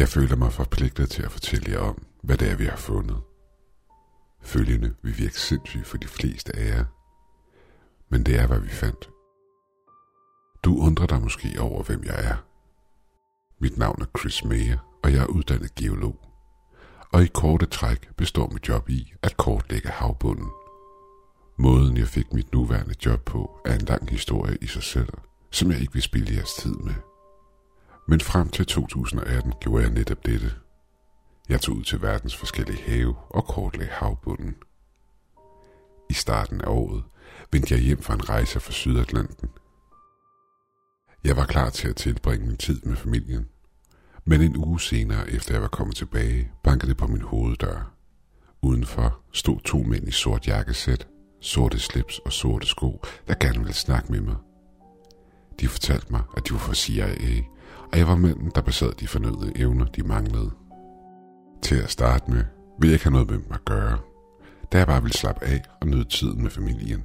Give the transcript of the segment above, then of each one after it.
Jeg føler mig forpligtet til at fortælle jer om, hvad det er, vi har fundet. Følgende vil virke sindssygt for de fleste af jer, men det er, hvad vi fandt. Du undrer dig måske over, hvem jeg er. Mit navn er Chris Mayer, og jeg er uddannet geolog. Og i korte træk består mit job i at kortlægge havbunden. Måden jeg fik mit nuværende job på er en lang historie i sig selv, som jeg ikke vil spille jeres tid med. Men frem til 2018 gjorde jeg netop dette. Jeg tog ud til verdens forskellige have og kortlagde havbunden. I starten af året vendte jeg hjem fra en rejse fra Sydatlanten. Jeg var klar til at tilbringe min tid med familien, men en uge senere, efter jeg var kommet tilbage, bankede det på min hoveddør. Udenfor stod to mænd i sort jakkesæt, sorte slips og sorte sko, der gerne ville snakke med mig. De fortalte mig, at de var fra CIA, og jeg var manden, der besad de fornødne evner, de manglede. Til at starte med ville jeg ikke have noget med dem at gøre, da jeg bare ville slappe af og nyde tiden med familien.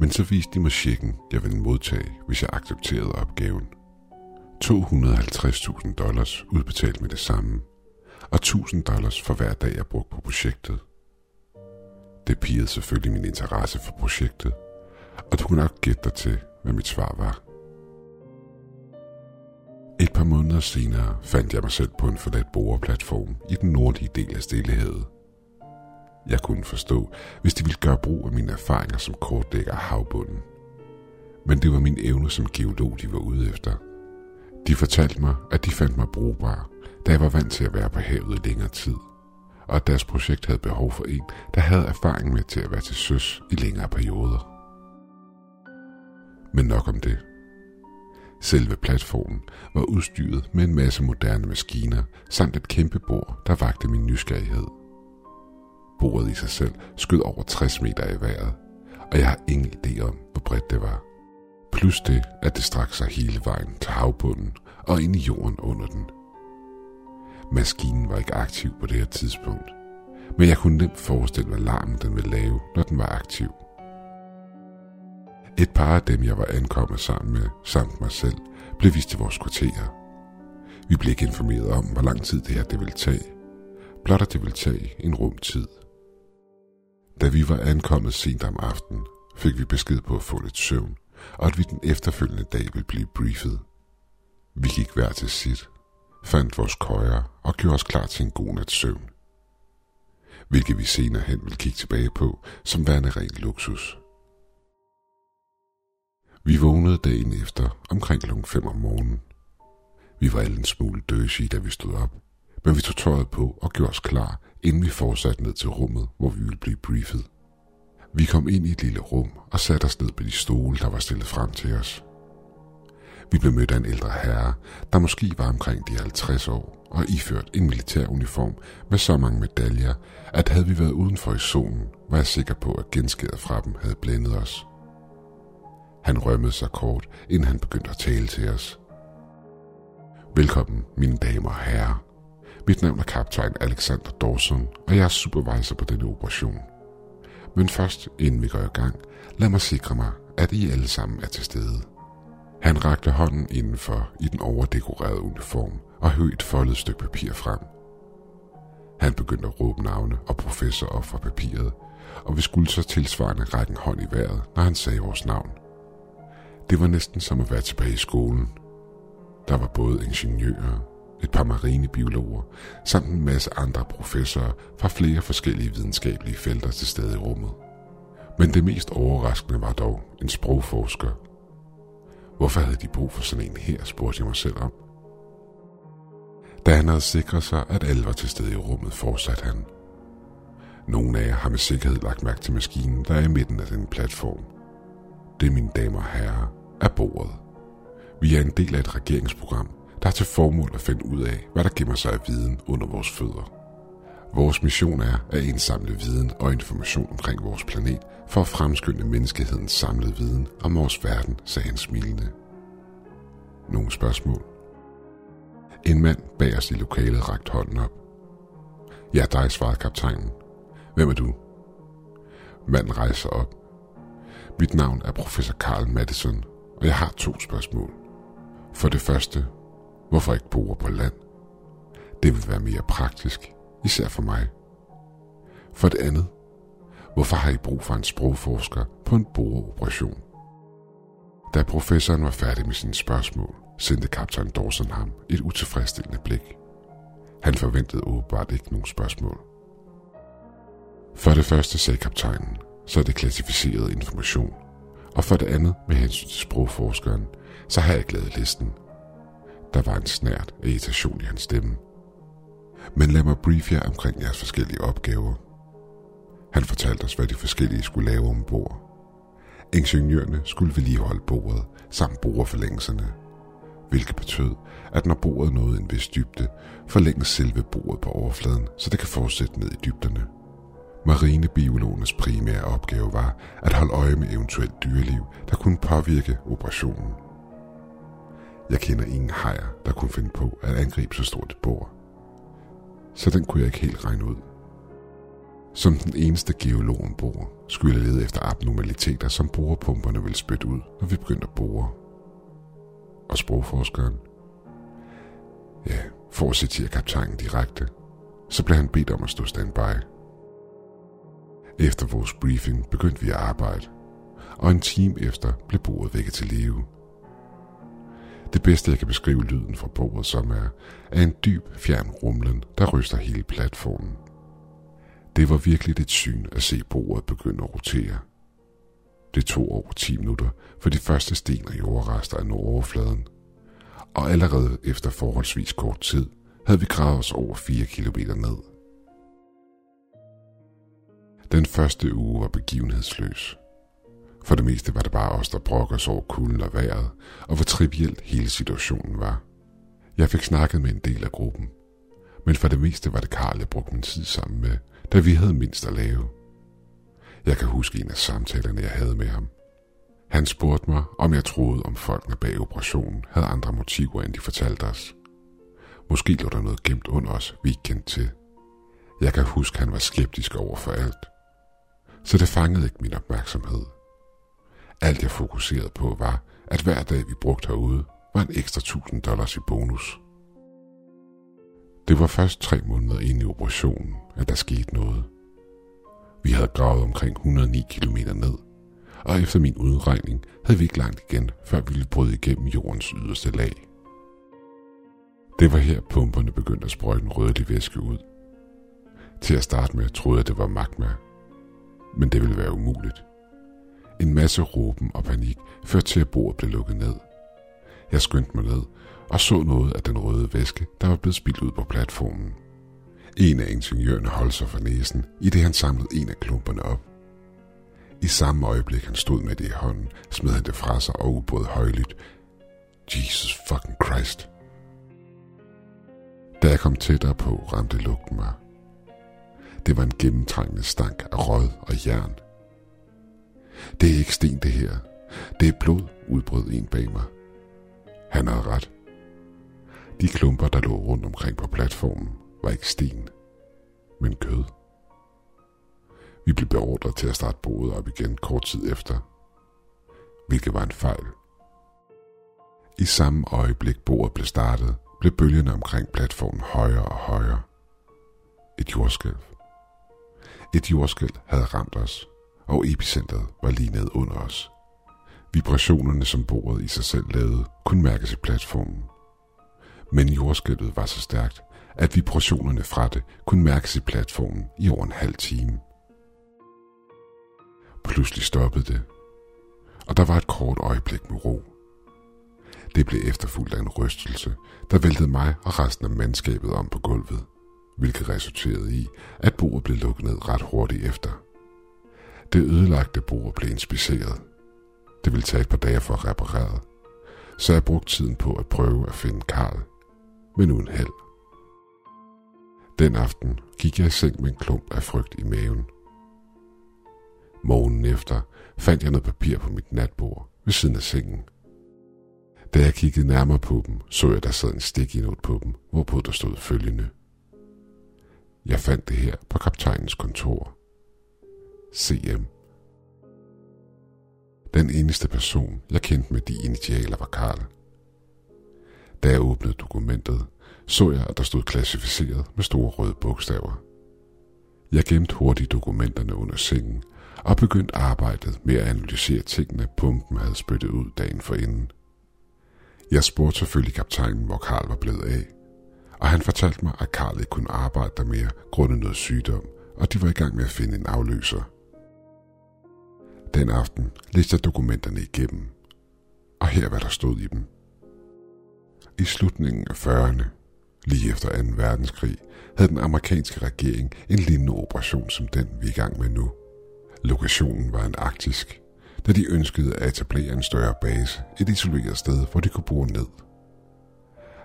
Men så viste de mig checken, jeg ville modtage, hvis jeg accepterede opgaven. 250.000 dollars udbetalt med det samme, og 1000 dollars for hver dag, jeg brugte på projektet. Det pigede selvfølgelig min interesse for projektet, og du kunne nok gætte dig til, hvad mit svar var. Et par måneder senere fandt jeg mig selv på en forladt borgerplatform i den nordlige del af Stillehavet. Jeg kunne forstå, hvis de ville gøre brug af mine erfaringer som kortdækker af havbunden. Men det var min evne som geolog, de var ude efter. De fortalte mig, at de fandt mig brugbar, da jeg var vant til at være på havet i længere tid, og at deres projekt havde behov for en, der havde erfaring med til at være til søs i længere perioder. Men nok om det. Selve platformen var udstyret med en masse moderne maskiner samt et kæmpe bord, der vagte min nysgerrighed. Bordet i sig selv skød over 60 meter i vejret, og jeg har ingen idé om, hvor bredt det var. Plus det, at det strak sig hele vejen til havbunden og ind i jorden under den. Maskinen var ikke aktiv på det her tidspunkt, men jeg kunne nemt forestille mig larmen, den ville lave, når den var aktiv. Et par af dem, jeg var ankommet sammen med, samt mig selv, blev vist til vores kvarterer. Vi blev ikke informeret om, hvor lang tid det her det ville tage. Blot at det ville tage en rumtid. Da vi var ankommet sent om aftenen, fik vi besked på at få lidt søvn, og at vi den efterfølgende dag ville blive briefet. Vi gik hver til sit, fandt vores køjer og gjorde os klar til en god nat søvn. Hvilket vi senere hen vil kigge tilbage på som værende ren luksus. Vi vågnede dagen efter omkring kl. 5 om morgenen. Vi var alle en smule døsige, da vi stod op, men vi tog tøjet på og gjorde os klar, inden vi fortsatte ned til rummet, hvor vi ville blive briefet. Vi kom ind i et lille rum og satte os ned på de stole, der var stillet frem til os. Vi blev mødt af en ældre herre, der måske var omkring de 50 år og iført en militær uniform med så mange medaljer, at havde vi været udenfor i zonen, var jeg sikker på, at genskæret fra dem havde blændet os. Han rømmede sig kort, inden han begyndte at tale til os. Velkommen, mine damer og herrer. Mit navn er kaptajn Alexander Dawson, og jeg er supervisor på denne operation. Men først, inden vi går i gang, lad mig sikre mig, at I alle sammen er til stede. Han rakte hånden indenfor i den overdekorerede uniform og højt et foldet stykke papir frem. Han begyndte at råbe navne og professor op fra papiret, og vi skulle så tilsvarende række en hånd i vejret, når han sagde vores navn. Det var næsten som at være tilbage i skolen. Der var både ingeniører, et par marinebiologer, samt en masse andre professorer fra flere forskellige videnskabelige felter til stede i rummet. Men det mest overraskende var dog en sprogforsker. Hvorfor havde de brug for sådan en her, spurgte jeg mig selv om. Da han havde sikret sig, at alle var til stede i rummet, fortsatte han. Nogle af jer har med sikkerhed lagt mærke til maskinen, der er i midten af den platform. Det, mine damer og herrer, af bordet. Vi er en del af et regeringsprogram, der har til formål at finde ud af, hvad der gemmer sig af viden under vores fødder. Vores mission er at indsamle viden og information omkring vores planet for at fremskynde menneskehedens samlede viden om vores verden, sagde han smilende. Nogle spørgsmål? En mand bag os i lokalet rakte hånden op. Ja, dig, svarede kaptajnen. Hvem er du? Manden rejser op. Mit navn er professor Karl Madison, og jeg har to spørgsmål. For det første, hvorfor ikke bo på land? Det vil være mere praktisk, især for mig. For det andet, hvorfor har I brug for en sprogforsker på en boreoperation? Da professoren var færdig med sine spørgsmål, sendte kaptajn Dawson ham et utilfredsstillende blik. Han forventede åbenbart ikke nogen spørgsmål. For det første sagde kaptajnen, så er det klassificeret information. Og for det andet, med hensyn til sprogforskeren, så har jeg glædet listen. Der var en snært af irritation i hans stemme. Men lad mig brief jer omkring jeres forskellige opgaver. Han fortalte os, hvad de forskellige skulle lave ombord. Ingeniørerne skulle vedligeholde bordet samt boreforlængelserne, hvilket betød, at når bordet nåede en vis dybde, forlænges selve bordet på overfladen, så det kan fortsætte ned i dybderne. Marinebiologernes primære opgave var at holde øje med eventuelt dyreliv, der kunne påvirke operationen. Jeg kender ingen hajer, der kunne finde på at angribe så stort et bord. Så den kunne jeg ikke helt regne ud. Som den eneste geolog ombord, skulle jeg lede efter abnormaliteter, som borepumperne ville spytte ud, når vi begyndte at bore. Og sprogforskeren? Ja, for at citere kaptajnen direkte, så blev han bedt om at stå standby. Efter vores briefing begyndte vi at arbejde, og en time efter blev bordet vækket til live. Det bedste, jeg kan beskrive lyden fra bordet som er, er en dyb, fjern rumlen, der ryster hele platformen. Det var virkelig et syn at se bordet begynde at rotere. Det tog over 10 minutter, for de første sten og jordrester af overfladen. Og allerede efter forholdsvis kort tid, havde vi gravet os over 4 km ned. Den første uge var begivenhedsløs. For det meste var det bare os, der brokkede os over kulden og vejret, og hvor trivielt hele situationen var. Jeg fik snakket med en del af gruppen, men for det meste var det Karl, jeg brugte min tid sammen med, da vi havde mindst at lave. Jeg kan huske en af samtalerne, jeg havde med ham. Han spurgte mig, om jeg troede, om folkene bag operationen havde andre motiver, end de fortalte os. Måske lå der noget gemt under os, vi ikke kendte til. Jeg kan huske, han var skeptisk over for alt. Så det fangede ikke min opmærksomhed. Alt jeg fokuserede på var, at hver dag vi brugte herude, var en ekstra 1000 dollars i bonus. Det var først tre måneder ind i operationen, at der skete noget. Vi havde gravet omkring 109 km ned, og efter min udregning havde vi ikke langt igen, før vi ville bryde igennem jordens yderste lag. Det var her pumperne begyndte at sprøjte en rødlig væske ud. Til at starte med troede jeg, det var magma, men det ville være umuligt. En masse råben og panik førte til, at bordet blev lukket ned. Jeg skyndte mig ned og så noget af den røde væske, der var blevet spildt ud på platformen. En af ingeniørerne holdt sig for næsen, i det han samlede en af klumperne op. I samme øjeblik han stod med det i hånden, smed han det fra sig og ubrød højlydt. Jesus fucking Christ. Da jeg kom tættere på, ramte lugten mig. Det var en gennemtrængende stank af rød og jern. Det er ikke sten det her. Det er blod, udbrød en bag mig. Han havde ret. De klumper, der lå rundt omkring på platformen, var ikke sten, men kød. Vi blev beordret til at starte bordet op igen kort tid efter, hvilket var en fejl. I samme øjeblik bordet blev startet, blev bølgerne omkring platformen højere og højere. Et jordskælv. Et jordskæld havde ramt os, og epicentret var lige ned under os. Vibrationerne, som bordet i sig selv lavede, kunne mærkes i platformen. Men jordskælvet var så stærkt, at vibrationerne fra det kunne mærkes i platformen i over en halv time. Pludselig stoppede det, og der var et kort øjeblik med ro. Det blev efterfulgt af en rystelse, der væltede mig og resten af mandskabet om på gulvet, hvilket resulterede i, at bordet blev lukket ned ret hurtigt efter. Det ødelagte bord blev inspiceret. Det ville tage et par dage for at reparere, så jeg brugte tiden på at prøve at finde Karl, men uden held. Den aften gik jeg i seng med en klump af frygt i maven. Morgen efter fandt jeg noget papir på mit natbord ved siden af sengen. Da jeg kiggede nærmere på dem, så jeg, der sad en stik i note på dem, hvorpå der stod følgende. Jeg fandt det her på kaptajnens kontor. CM. Den eneste person, jeg kendte med de initialer, var Karl. Da jeg åbnede dokumentet, så jeg, at der stod klassificeret med store røde bogstaver. Jeg gemte hurtigt dokumenterne under sengen og begyndte arbejdet med at analysere tingene, pumpen havde spyttet ud dagen forinden. Jeg spurgte selvfølgelig kaptajnen, hvor Karl var blevet af, og han fortalte mig, at Karl ikke kunne arbejde der mere grundet noget sygdom, og de var i gang med at finde en afløser. Den aften læste jeg dokumenterne igennem, og her hvad der stod i dem. I slutningen af 40'erne, lige efter 2. verdenskrig, havde den amerikanske regering en lignende operation som den, vi er i gang med nu. Lokationen var en arktisk, da de ønskede at etablere en større base, et isoleret sted, hvor de kunne bore ned.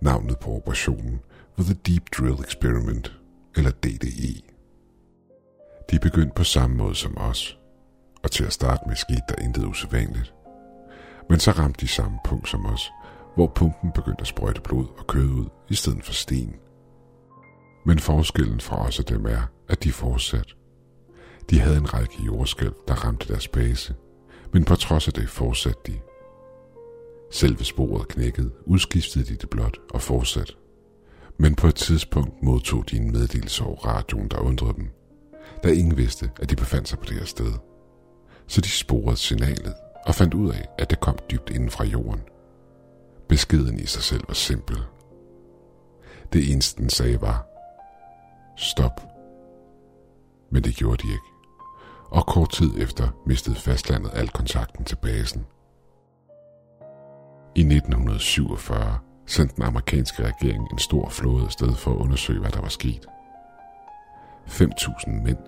Navnet på operationen The Deep Drill Experiment, eller DDE. De begyndte på samme måde som os, og til at starte med skete der intet usædvanligt. Men så ramte de samme punkt som os, hvor pumpen begyndte at sprøjte blod og kød ud i stedet for sten. Men forskellen fra os og dem er, at de fortsat. De havde en række jordskælv, der ramte deres base, men på trods af det fortsatte de. Selve sporet knækkede, udskiftede de det blot og fortsatte. Men på et tidspunkt modtog de en meddelelse over radioen, der undrede dem, da ingen vidste, at de befandt sig på det her sted. Så de sporede signalet og fandt ud af, at det kom dybt inden fra jorden. Beskeden i sig selv var simpel. Det eneste den sagde var, stop. Men det gjorde de ikke. Og kort tid efter mistede fastlandet al kontakten til basen. I 1947 sendte den amerikanske regering en stor flåde afsted for at undersøge, hvad der var sket. 5.000 mænd,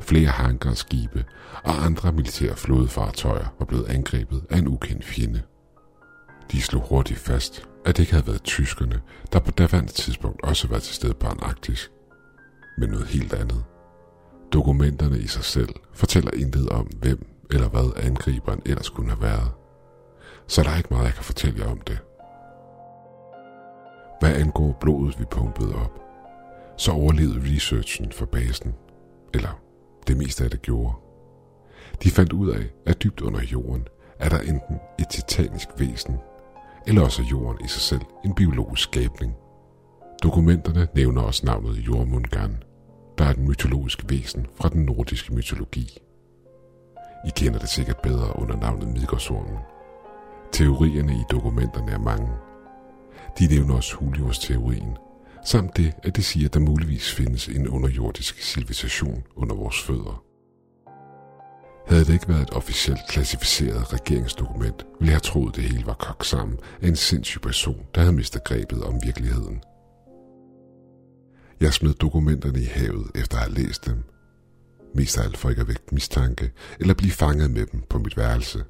flere hanker skibe og andre militære flådefartøjer var blevet angrebet af en ukendt fjende. De slog hurtigt fast, at det ikke havde været tyskerne, der på daværende tidspunkt også var til stede på Antarktis, men noget helt andet. Dokumenterne i sig selv fortæller intet om, hvem eller hvad angriberen ellers kunne have været. Så der er ikke meget, jeg kan fortælle jer om det. Hvad angår blodet, vi pumpede op, så overlevede researchen for basen, eller det meste af det gjorde. De fandt ud af, at dybt under jorden er der enten et titanisk væsen, eller også jorden i sig selv en biologisk skabning. Dokumenterne nævner også navnet Jormungan, der er et mytologisk væsen fra den nordiske mytologi. I kender det sikkert bedre under navnet Midgårdsormen. Teorierne i dokumenterne er mange. De nævner også Hulios-teorien, samt det, at det siger, at der muligvis findes en underjordisk civilisation under vores fødder. Havde det ikke været et officielt klassificeret regeringsdokument, ville jeg have troet, det hele var kogt sammen af en sindssyg person, der havde mistet grebet om virkeligheden. Jeg smed dokumenterne i havet efter at have læst dem. Mest af alt for ikke at vække mistanke eller blive fanget med dem på mit værelse.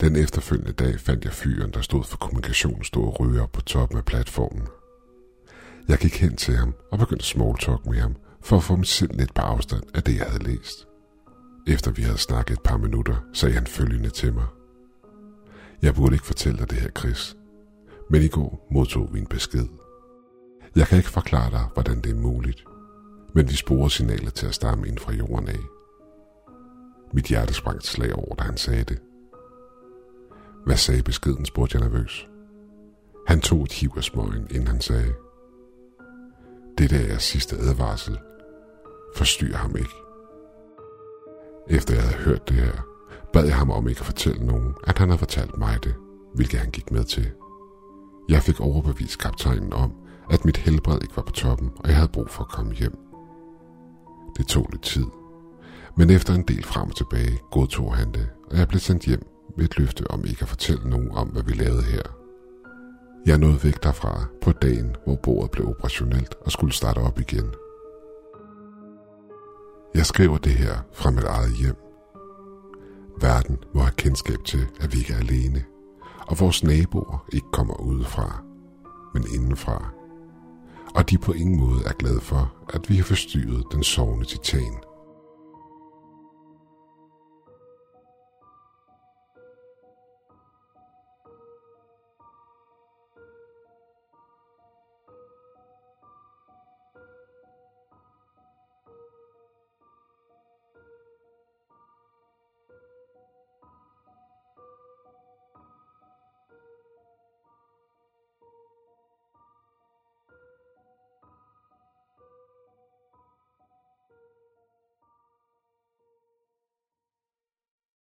Den efterfølgende dag fandt jeg fyren, der stod for kommunikation store op på toppen af platformen. Jeg gik hen til ham og begyndte small talk med ham for at få mig selv lidt på afstand af det, jeg havde læst. Efter vi havde snakket et par minutter, sagde han følgende til mig. Jeg burde ikke fortælle dig det her, Chris. Men i går modtog vi en besked. Jeg kan ikke forklare dig, hvordan det er muligt. Men vi sporer signaler til at stamme ind fra jorden af. Mit hjerte sprang et slag over, da han sagde det. Hvad sagde beskeden, spurgte jeg nervøs. Han tog et hiv af smøgen, inden han sagde. Det der er sidste advarsel. Forstyr ham ikke. Efter jeg havde hørt det her, bad jeg ham om ikke at fortælle nogen, at han havde fortalt mig det, hvilket han gik med til. Jeg fik overbevist kaptajnen om, at mit helbred ikke var på toppen, og jeg havde brug for at komme hjem. Det tog lidt tid, men efter en del frem og tilbage godtog han det, og jeg blev sendt hjem med et løfte om ikke at fortælle nogen om, hvad vi lavede her. Jeg nåede væk derfra på dagen, hvor bordet blev operationelt og skulle starte op igen – jeg skriver det her fra mit eget hjem. Verden må have kendskab til, at vi ikke er alene, og vores naboer ikke kommer udefra, men indenfra. Og de på ingen måde er glade for, at vi har forstyrret den sovende titan.